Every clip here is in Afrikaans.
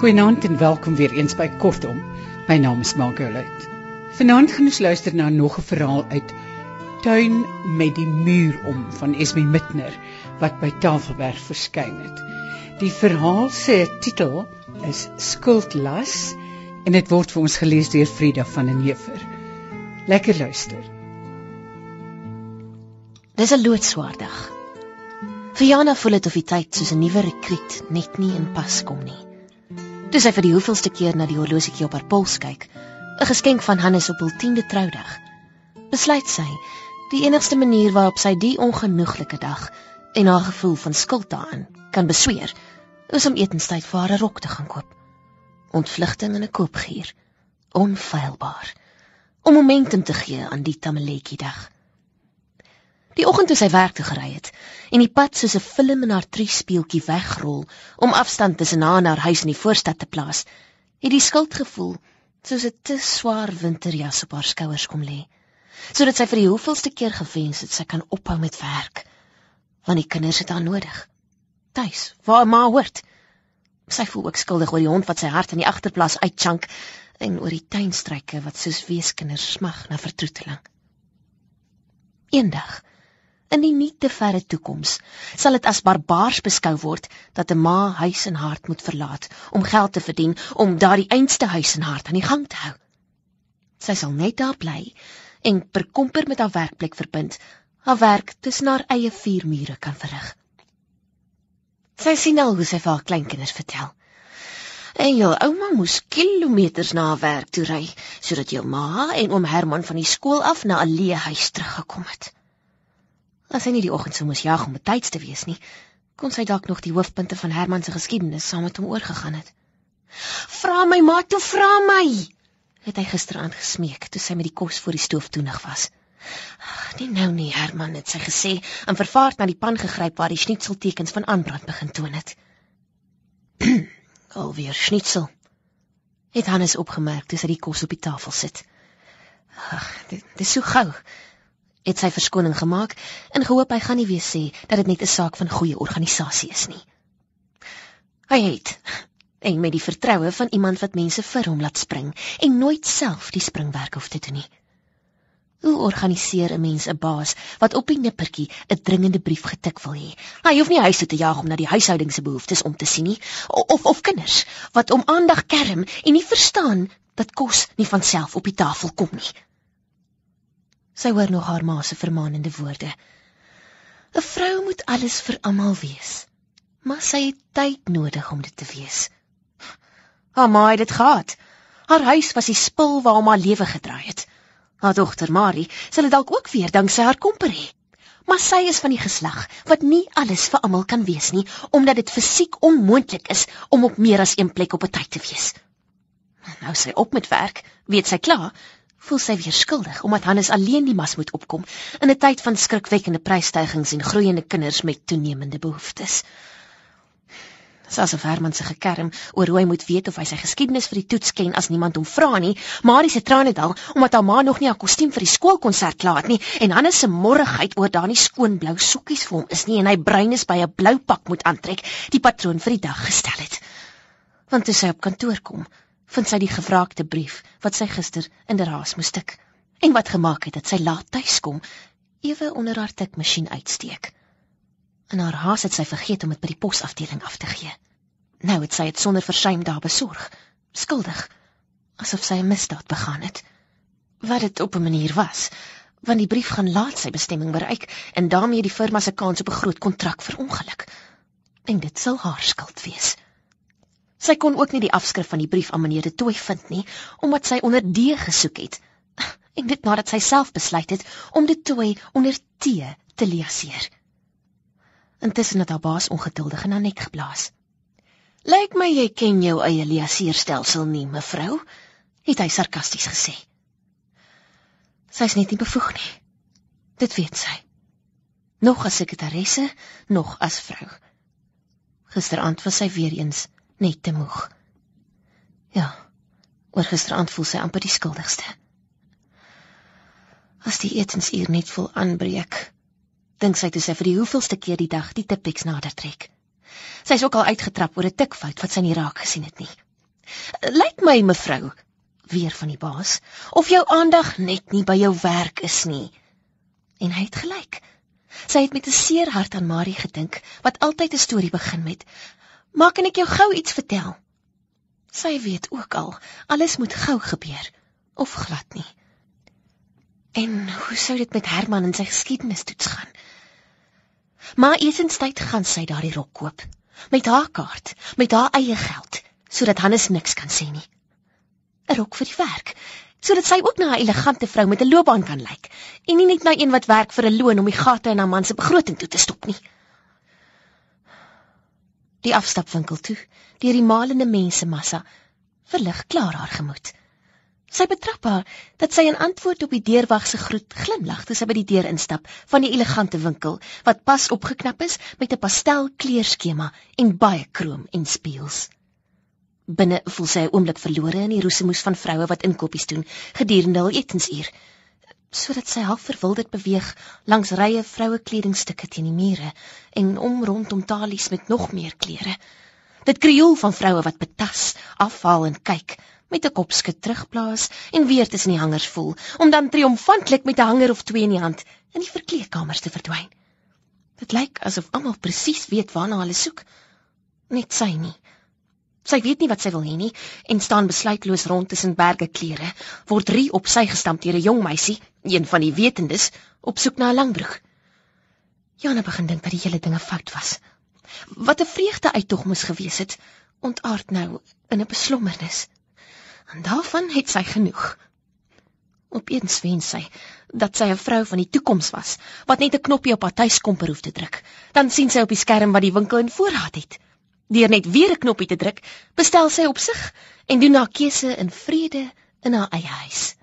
Goeienaand en welkom weer eens by Kortom. My naam is Margolet. Vanaand gaan ons luister na nog 'n verhaal uit Tuin met die muur om van Esme Mitner wat by Tafelberg verskyn het. Die verhaal se titel is Skuldlas en dit word vir ons gelees deur Frida van den Heever. Lekker luister. Dis 'n loodswaardig. Vir Jana voel dit of die tyd soos 'n nuwe rekruut net nie in pas kom nie. Toe sy vir die hoeveelste keer na die horlosiekie op haar pols kyk, 'n geskenk van Hannes op hul 10de troudag, besluit sy die enigste manier waarop sy die ongenoeglike dag en haar gevoel van skuld daarin kan besweer, is om etenstyd vir haar 'n rok te gaan koop. Ontvlugting in 'n koopgier, onfeilbaar, om momentum te gee aan die Tamaletjie dag. Die oggend toe sy werk toe gery het en die pad soos 'n film in haar triespeeltjie wegrol om afstand tussen haar en haar huis in die voorstad te plaas, het die skuldgevoel soos 'n te swaar winterjas op haar skouers kom lê, sodat sy vir die hoofveelste keer gewens het sy kan ophou met werk, want die kinders het haar nodig. Tuis, waar ma hoort. Sy voel ook skuldig oor die hond wat sy hart in die agterplaas uitchank en oor die tuinstruike wat soos weeskinders smag na vertroeteling. Eendag In die nie te verre toekoms sal dit as barbaars beskou word dat 'n ma huis en hart moet verlaat om geld te verdien om daardie einste huis en hart aan die gang te hou. Sy sal net daar bly en per komper met haar werkplek verbind, haar werk tussen haar eie vier mure kan verrig. Sy sien al hoe sy vir haar kleinkinders vertel. En jou ouma moes kilometers na haar werk toe ry sodat jou ma en oom Herman van die skool af na 'n leë huis teruggekom het. As hy nie die oggend sou moes jag om betyds te wees nie, kon sy dalk nog die hoofpunte van Herman se geskiedenis saam met hom oorgegaan het. "Vra my ma toe, vra my," het hy gisteraand gesmeek toe sy met die kos voor die stoof toenig was. "Nee nou nie, Herman," het sy gesê en vervaard na die pan gegryp waar die schnitzeltekens van aanbrand begin toon het. "Alweer schnitzel," het Hannes opgemerk toe sy die kos op die tafel sit. "Ag, dit, dit is so gou." Het sy verskoning gemaak en gehoop hy gaan nie weer sê dat dit net 'n saak van goeie organisasie is nie. Hy het en met die vertroue van iemand wat mense vir hom laat spring en nooit self die springwerk hoef te doen nie. Hoe organiseer 'n mens 'n baas wat op die nippertjie 'n dringende brief getik wil hê? Hy hoef nie huis toe te jaag om na die huishouding se behoeftes om te sien nie, of of kinders wat om aandag kerm en nie verstaan dat kos nie van self op die tafel kom nie. Sy hoor nog haar ma se vermaanende woorde. 'n Vrou moet alles vir almal wees, maar sy het tyd nodig om dit te wees. Haar ma het dit gehad. Haar huis was die spil waarom haar lewe gedraai het. Haar dogter Marie sal dit dalk ook weer dank sy haar komper hê. Maar sy is van die geslag wat nie alles vir almal kan wees nie, omdat dit fisiek onmoontlik is om op meer as een plek op 'n tyd te wees. Nou sy op met werk, weet sy klaar, voel sy weer skuldig omdat Hannes alleen die mas moet opkom in 'n tyd van skrikwekkende prysstygings en groeiende kinders met toenemende behoeftes. Sasof Herman se gekerm oor hoe hy moet weet of hy sy geskiedenis vir die toets ken as niemand hom vra nie, Marie se trane dal omdat haar ma nog nie haar kostuum vir die skoolkonsert klaar het nie en Hannes se morrigheid oor daardie skoon blou sokkies vir hom is nie en hy brein is by 'n blou pak moet aantrek, die patroon vir die dag gestel het. Want toe sy op kantoor kom, vind sy die gevraagde brief wat sy gister in die raas moes tik en wat gemaak het dat sy laat tuis kom ewe onder haar tikmasjien uitsteek. In haar haas het sy vergeet om dit by die posafdeling af te gee. Nou het sy dit sonder versuim daar besorg, skuldig, asof sy 'n misdaad begaan het. Wat dit op 'n manier was, want die brief gaan laat sy bestemming bereik en daarmee die firma se kans op 'n groot kontrak verongeluk. En dit sou haar skuld wees. Sy kon ook nie die afskrif van die brief aan meneer De Tooy vind nie, omdat sy onder D gesoek het. En dit nadat sy self besluit het om De Tooy onder T te leeseer. Intussen het haar baas ongeduldig in haar nek geblaas. "Lyk my jy ken jou eie leeseerstelsel nie, mevrou," het hy sarkasties gesê. Sy is net nie bevoeg nie. Dit weet sy. Nog as sekretaresse, nog as vrou. Gisteraand was sy weer eens net te moeg. Ja, oor gisteraand voel sy amper die skuldigste. As die etensuur net vol aanbreek, dink sy toe sy vir die hoeveelste keer die dag die tipiks nader trek. Sy is ook al uitgetrap oor 'n tikfout wat sy nie raak gesien het nie. Lyk my mevrou, weer van die baas, of jou aandag net nie by jou werk is nie. En hy het gelyk. Sy het met 'n seer hart aan Marie gedink, wat altyd 'n storie begin met: "Maak en ek jou gou iets vertel." Sy weet ook al, alles moet gou gebeur of glad nie. En hoe sou dit met Herman en sy geskiedenis toets gaan? Maar etenstyd gaan sy daardie rok koop met haar kaart, met haar eie geld, sodat Hannes niks kan sê nie. 'n Rok vir die werk, sodat sy ook na 'n elegante vrou met 'n loopbaan kan lyk en nie net na een wat werk vir 'n loon om die gate in haar man se begroting toe te stop nie. Die afstapwinkel toe, deur die malende mensemassa, verlig klaar haar gemoed. Sy betrap haar dat sy in antwoord op die deurwag se groet glimlag toe sy by die deur instap van die elegante winkel wat pas opgeknap is met 'n pastelkleurskema en baie kroom en spieëls. Binne voel sy 'n oomblik verlore in die roesemoes van vroue wat inkopies doen gedurende hul etensuur, sodat sy half verwilderd beweeg langs rye vroue kledingstukke teen die mure en om rondom talies met nog meer klere. Dit krioel van vroue wat betas, afhaal en kyk met 'n kopskud terugblaas en weer tussen die hangers voel, om dan triomfantelik met 'n hanger of twee in die hand in die verkleedkamers te verdwyn. Dit lyk asof almal presies weet waarna hulle soek, net sy nie. Sy weet nie wat sy wil hê nie en staan besluitloos rond tussen berge klere, word rie op sy gestamp deur 'n jong meisie, een van die wetendes, op soek na 'n langbroek. Jana begin dink dat die hele ding 'n fout was. Wat 'n vreugde uittog moes gewees het, ontaard nou in 'n beslommernis. En daarvan het sy genoeg. Opeens wens sy dat sy 'n vrou van die toekoms was, wat net 'n knoppie op haar tuiskomper hoef te druk. Dan sien sy op die skerm wat die winkel in voorraad het. Deur net weer 'n knoppie te druk, bestel sy op sig en doen haar keuse in vrede in haar eie huis.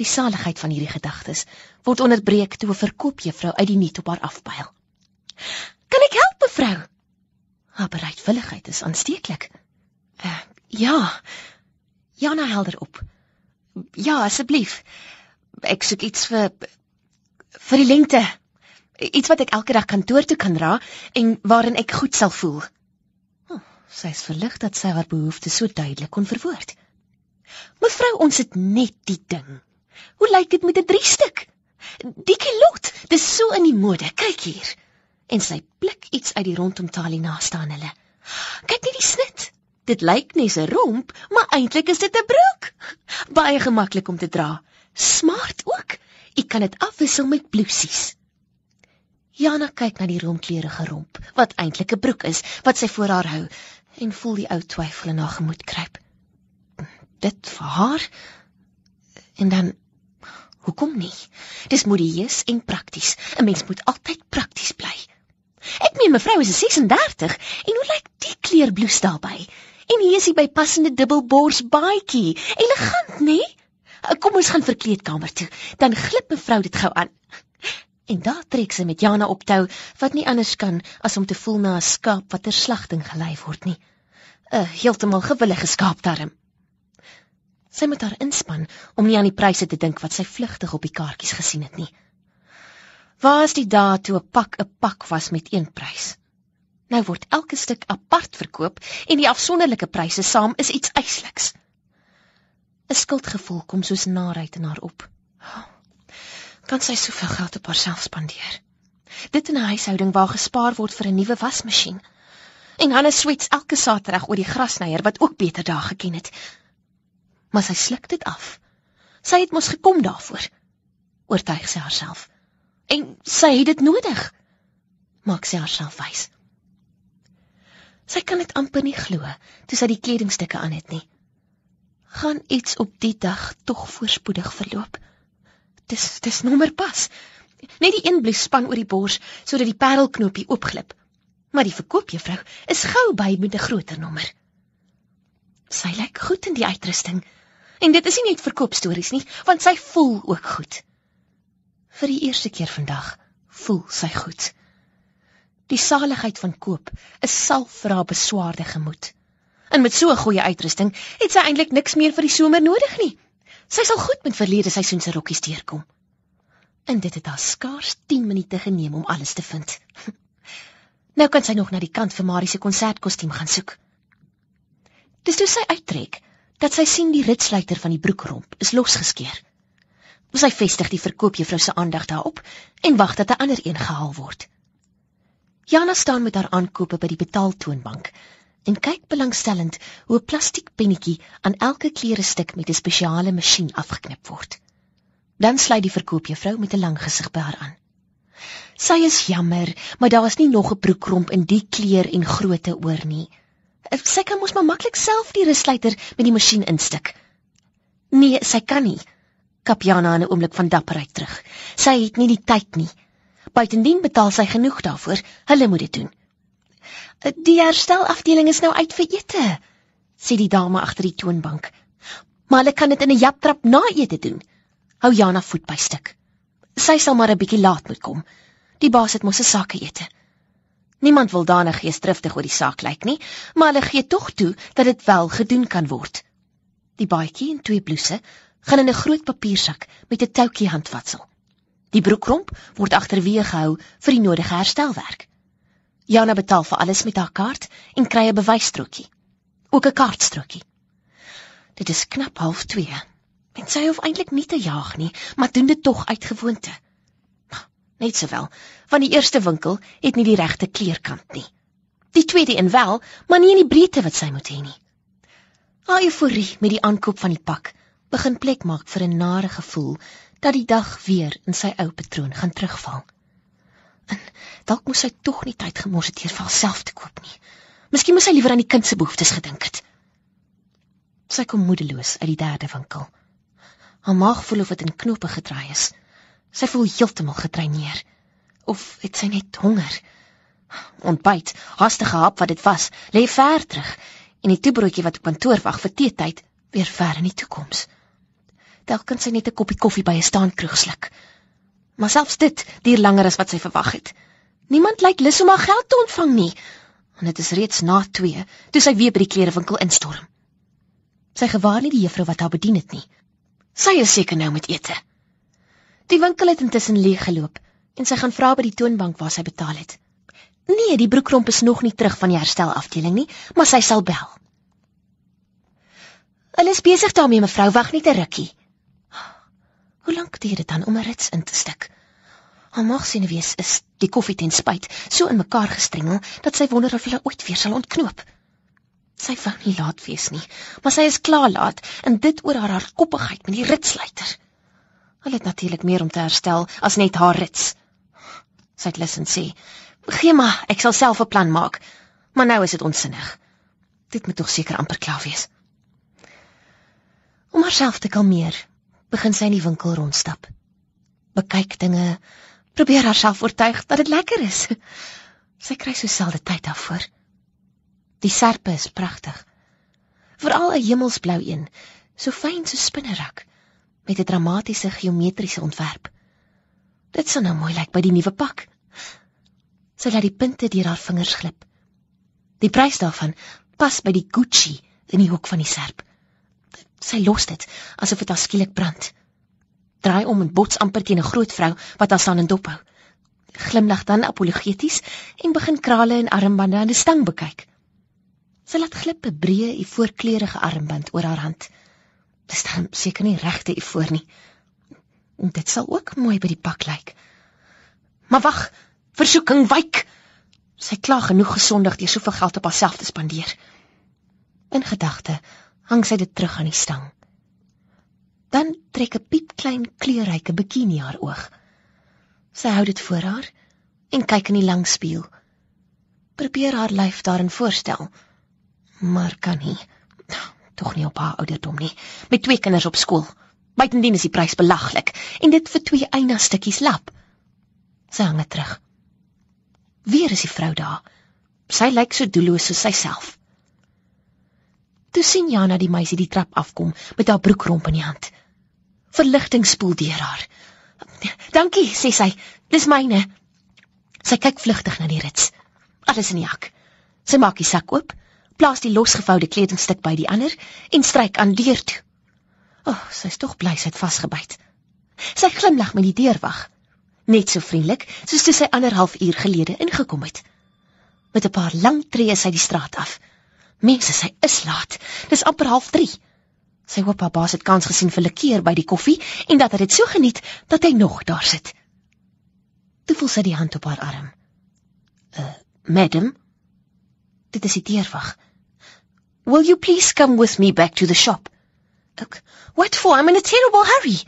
Die saligheid van hierdie gedagtes word onderbreek toe 'n verkoopjuffrou uit die nuut op haar afpyl. "Kan ek help, mevrou?" Haar bereidwilligheid is aansteeklik. Uh, "Ja, Jana helder op. Ja, asseblief. Ek soek iets vir vir die lengte. Iets wat ek elke dag kantoor toe kan dra en waarin ek goed sal voel. Oh, sy is verlig dat sy haar behoeftes so duidelik kon verwoord. Mevrou, ons het net die ding. Hoe lyk dit met 'n drie stuk? Die kilot, dis so in die mode. Kyk hier. En sy blik iets uit die rondom talie naaste aan hulle. Kyk net die snit. Dit lyk nes 'n romp, maar eintlik is dit 'n broek. Baie gemaklik om te dra. Smart ook. Ek kan dit afwissel met blousies. Jana kyk na die rompkleurige romp, wat eintlik 'n broek is, wat sy voor haar hou en voel die ou twyfel in haar gemoed kruip. Dit vir haar? En dan hoekom nie? Dis modieus en prakties. 'n Mens moet altyd prakties bly. Ek meen mevrou is 36 en hoe lyk die kleurblouse daarbey? En hier is hy by passende dubbelbors baadjie. Elegant, nê? Nee? Kom ons gaan verkleedkamer toe. Dan glip mevrou dit gou aan. En daar trek sy met Jana op tou wat nie anders kan as om te voel na 'n skaap wat ter slagting gelei word nie. 'n Heeltemal gewillige skaapdarm. Sy moet haar inspann om nie aan die pryse te dink wat sy vlugtig op die kaartjies gesien het nie. Waar is die dae toe 'n pak 'n pak was met een prys? Nou word elke stuk apart verkoop en die afsonderlike pryse saam is iets eisliks. 'n Skuldgevoel kom soos naait in haar op. Kan sy soveel geld op haarself spandeer? Dit in 'n huishouding waar gespaar word vir 'n nuwe wasmasjien. En Hannes swets elke Saterdag oor die grasnyer wat ook beter dae geken het. Maar sy sluk dit af. Sy het mos gekom daarvoor. Oortuig sy haarself. En sy het dit nodig. Maak sy haarself wys. Sy kan dit amper nie glo toe sy die kledingstukke aan het nie. Gaan iets op die dag tog voorspoedig verloop. Dis dis nommer pas. Net die een blouse span oor die bors sodat die parelknopie oopglip. Maar die verkoopjuffrou is gou by met 'n groter nommer. Sy lyk goed in die uitrusting. En dit is nie net verkoopstories nie, want sy voel ook goed. Vir die eerste keer vandag voel sy goed. Die saligheid van koop is salf vir haar beswaarde gemoed. En met so 'n goeie uitrusting het sy eintlik niks meer vir die somer nodig nie. Sy sal goed met verlede seisoen se rokkies deurkom. En dit het haar skaars 10 minute geneem om alles te vind. nou kan sy nog na die kant vir Marie se konsertkostuum gaan soek. Dis toe sy uittrek dat sy sien die ritsluiter van die broekromp is losgeskeur. Sy vestig die verkoopjuffrou se aandag daarop en wag dat 'n ander een gehaal word. Jana staan met haar aankope by die betaaltoonbank en kyk belangstellend hoe 'n plastiek pennetjie aan elke klerestuk met 'n spesiale masjien afgeknip word. Dan sluit die verkoopjuffrou met 'n lang gesig by haar aan. Sy is jammer, maar daar is nie nog 'n broekromp in die kleur en grootte oor nie. Sy kan mos maar maklik self die rusluiter met die masjien instik. Nee, sy kan nie. Kapjana in 'n oomblik van dapperheid terug. Sy het nie die tyd nie. Buitendien betaal sy genoeg daarvoor. Hulle moet dit doen. Die herstelafdeling is nou uit vir ete, sê die dame agter die toonbank. Maar hulle kan dit in 'n japtrap na ete doen. Hou Jana voet by stuk. Sy sal maar 'n bietjie laat moet kom. Die baas het mos 'n sakke ete. Niemand wil daarna geesdriftig oor die saak lyk nie, maar hulle gee tog toe dat dit wel gedoen kan word. Die baadjie en twee blouse gaan in 'n groot papiersak met 'n toutjie handvatsel. Die broekromp word agterweë gehou vir die nodige herstelwerk. Jana betaal vir alles met haar kaart en kry 'n bewysstrokie. Ook 'n kaartstrokie. Dit is knap 0.30. En sy hoef eintlik nie te jaag nie, maar doen dit tog uit gewoonte. Net sowel, van die eerste winkel het nie die regte kleerkant nie. Die tweede een wel, maar nie in die breedte wat sy moet hê nie. Haar euforie met die aankoop van die pak begin plek maak vir 'n nare gevoel dat die dag weer in sy ou patroon gaan terugval. En dalk moes sy tog nie tyd gemors het hier vir haarself te koop nie. Miskien moes sy liewer aan die kind se behoeftes gedink het. Sy kom moedeloos uit die derde winkel. Haar maag voel of dit in knope gedraai is. Sy voel heeltemal getreineer. Of het sy net honger? Ontbyt, hastige hap wat dit was, lê ver terug en die toebroodjie wat op kantoor wag vir teetyd weer ver in die toekoms. Telkens sy net 'n koppie koffie by 'n staankroeg sluk. Maar selfs dit duur langer as wat sy verwag het. Niemand lyk lus om haar geld te ontvang nie. En dit is reeds na 2 toe sy weer by die klerewinkel instorm. Sy gewaar nie die juffrou wat haar bedien het nie. Sy is seker nou met ete. Die winkel het intussen leeg geloop en sy gaan vra by die toonbank waar sy betaal het. Nee, die broekromp is nog nie terug van die herstelafdeling nie, maar sy sal bel. Hulle is besig daarmee, mevrou, wag net 'n rukkie. Hoe lank duur dit dan om 'n rits in te stik? Haar magsenuwees is die koffie ten spyt so in mekaar gestrengel dat sy wonder of hulle ooit weer sal ontknoop. Sy wou nie laat wees nie, maar sy is klaar laat en dit oor haar hardkoppigheid met die ritsluiter. Hulle het natuurlik meer om te herstel as net haar rits. Sy het lus en sê: "Gee maar, ek sal self 'n plan maak." Maar nou is dit onsinnig. Dit moet tog seker amper klaar wees. Om haarself te kalmeer, begin sy in die winkel rondstap. Bekyk dinge, probeer haarself oortuig dat dit lekker is. Sy kry so selde tyd daarvoor. Die serpe is pragtig. Veral 'n hemelsblou een, so fyn so spinnerak met 'n dramatiese geometriese ontwerp. Dit sou nou mooi lyk by die nuwe pak. Sy laat die punte deur haar vingers glip. Die prys daarvan pas by die Gucci in die hoek van die serp. Sy los dit asof dit skielik brand. Draai om en bots amper teen 'n groot vrou wat haar staan en dophou. Glimlag dan apologeties en begin krale en armbande aan die stang bekyk. Sy laat glip 'n breë, voorkleurige armband oor haar hand. Dis dan seker nie regte u voor nie. Dit sal ook mooi by die pak lyk. Maar wag, versoeking wyk. Sy kla genoeg gesondig deur soveel geld op haarself te spandeer. In gedagte hang sy dit terug aan die stang. Dan trek 'n piepklein kleurryke bikini haar oog. Sy hou dit voor haar en kyk in die lang spieël. Probeer haar lyf daarin voorstel, maar kan nie tog nie op haar ouderdom nie, met twee kinders op skool. Buitendien is die prys belaglik en dit vir twee eina stukkies lap. Sy hang terug. Weer is die vrou daar. Sy lyk so doelloos soos sy self. Toe sien Jana die meisie die trap afkom met haar broekromp in die hand. Verligting spoel deur haar. "Dankie," sê sy. "Dis myne." Sy kyk vlugtig na die rits. Alles in die hak. Sy maak die sak oop plaas die losgevoude kledingstuk by die ander en stryk aan deur toe. O, oh, sy's tog bly sy het vasgebyt. Sy glimlag met die deurwag, net so vriendelik soos toe sy anderhalf uur gelede ingekom het. Met 'n paar lang tree sy die straat af. Mense, sy is laat. Dis amper 03:30. Sy hoop haar baas het kans gesien vir 'n keer by die koffie en dat hy dit so geniet dat hy nog daar sit. Toe voel sy die hand op haar arm. "Uh, madam, dit is die deurwag. Will you please come with me back to the shop?" "Ok, what for? I'm in a terrible hurry."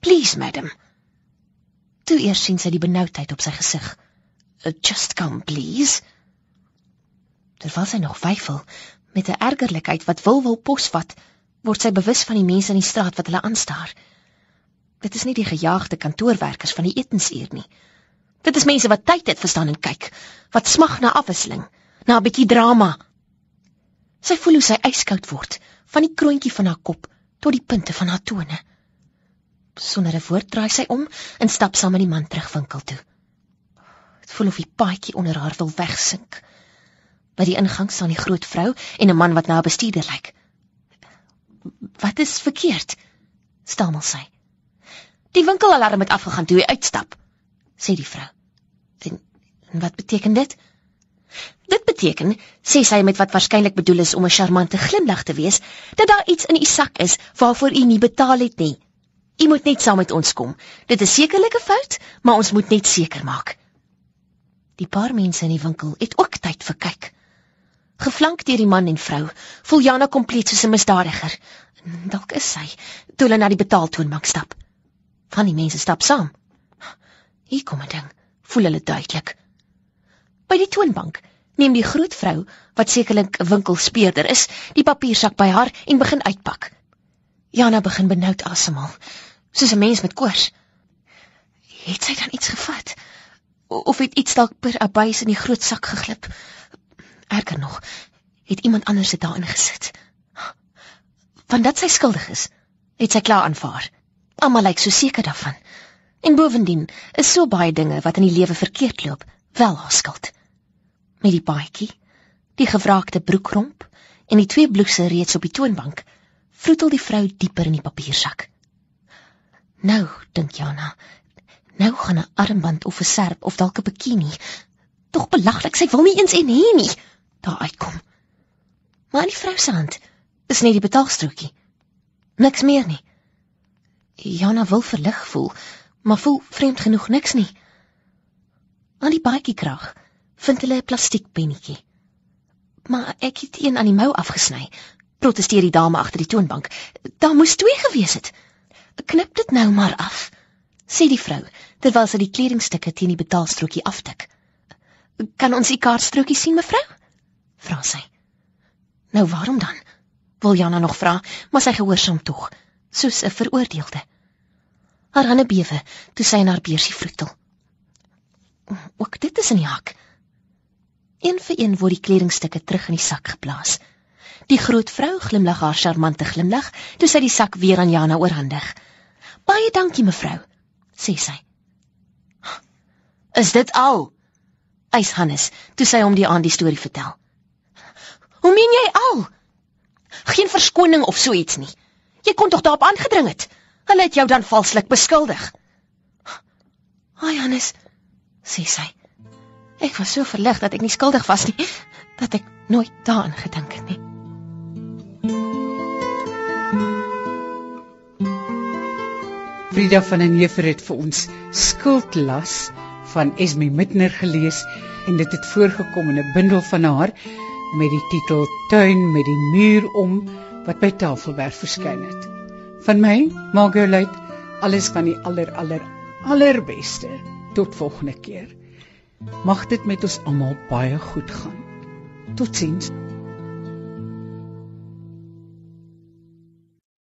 "Please, madam." Toe eers sien sy die benoudheid op sy gesig. Uh, "Just come, please." Terwyl sy nog weifel met 'n ergerlikheid wat wil wil posvat, word sy bewus van die mense in die straat wat hulle aanstaar. Dit is nie die gejaagde kantoorwerkers van die etensuur nie. Dit is mense wat tyd het verstaan en kyk, wat smag na afwisseling, na 'n bietjie drama. Sy voel hoe sy yskoud word van die kroontjie van haar kop tot die punte van haar tone. Sonder 'n woord draai sy om en stap saam met die man terug winkel toe. Dit voel of die paadjie onder haar wil wegsink. By die ingang staan die groot vrou en 'n man wat na 'n bestuurder lyk. Wat is verkeerd? stamel sy. Die winkelalarm het afgegaan toe hy uitstap, sê die vrou. En, en wat beteken dit? Dit beteken, sê sy met wat waarskynlik bedoel is om 'n charmante glimlag te wees, dat daar iets in u sak is waarvoor u nie betaal het nie. U moet net saam met ons kom. Dit is sekerlik 'n fout, maar ons moet net seker maak. Die paar mense in die winkel het ook tyd vir kyk. Geflank deur die man en vrou, voel Jana kompleet soos 'n misdadiger. Dalk is sy toe hulle na die betaaltoonbank stap. Van die mense stap saam. Hier kom 'n ding, voel hulle duidelik. By die toonbank neem die groot vrou, wat sekerlik 'n winkelspeurder is, die papiersak by haar en begin uitpak. Jana begin benoud asemhaal, soos 'n mens met koors. Het sy dan iets gevat? Of het iets dalk per abuis in die groot sak geglip? Erger nog, het iemand anders dit daarin gesit. Want dat sy skuldig is, het sy klaar aanvaar. Almal lyk so seker daarvan. En bovendien is so baie dinge wat in die lewe verkeerd loop, wel haar skuld. Met die baadjie, die gewraakte broekromp en die twee blouse reeds op die toonbank, vroetel die vrou dieper in die papiersak. Nou, dink Jana, nou gaan 'n armband of 'n serp of dalk 'n bikini. Tog belaglik, sy wil nie eens en hê nie daar uitkom. Maar die vrou se hand is net die betaalstrokie. Niks meer nie. Jana wil verlig voel, maar voel vreemd genoeg niks nie. Aan die baadjie krag vind hulle 'n plastiek pennetjie. Maar ek het een aan die mou afgesny. Protesteer die dame agter die toonbank. Daar moes twee gewees het. Knip dit nou maar af, sê die vrou terwyl sy die kledingstukke teen die betaalstrokie aftik. Kan ons u kaartstrokie sien, mevrou? Vra sy. Nou waarom dan? Wil Jana nog vra, maar sy gehoorsaam tog, soos 'n veroordeelde. Haar hande bewe toe sy in haar beursie vroetel. Ook dit is in die hak. Een vir een word die kledingstukke terug in die sak geplaas. Die groot vrou glimlag haar charmante glimlag toe sy die sak weer aan Jana oorhandig. "Baie dankie, mevrou," sê sy. "Is dit al?" eis Hannes toe sy hom die aan die storie vertel. Hoe meen jy al? Geen verskoning of so iets nie. Jy kon tog daarop aangedring het. Hulle het jou dan valslik beskuldig. Ai, Hannes, sê sy. Ek was so verlig dat ek nie skuldig was nie, dat ek nooit daaraan gedink het nie. Frida van den Heever het vir ons Skuldlas van Esme Mitner gelees en dit het voorgekom in 'n bundel van haar met die titel Tuin met die muur om wat by Tafelberg verskyn het. Van my, Margolite, alles van die aller aller allerbeste. Tot volgende keer. Mag dit met ons almal baie goed gaan. Totsiens.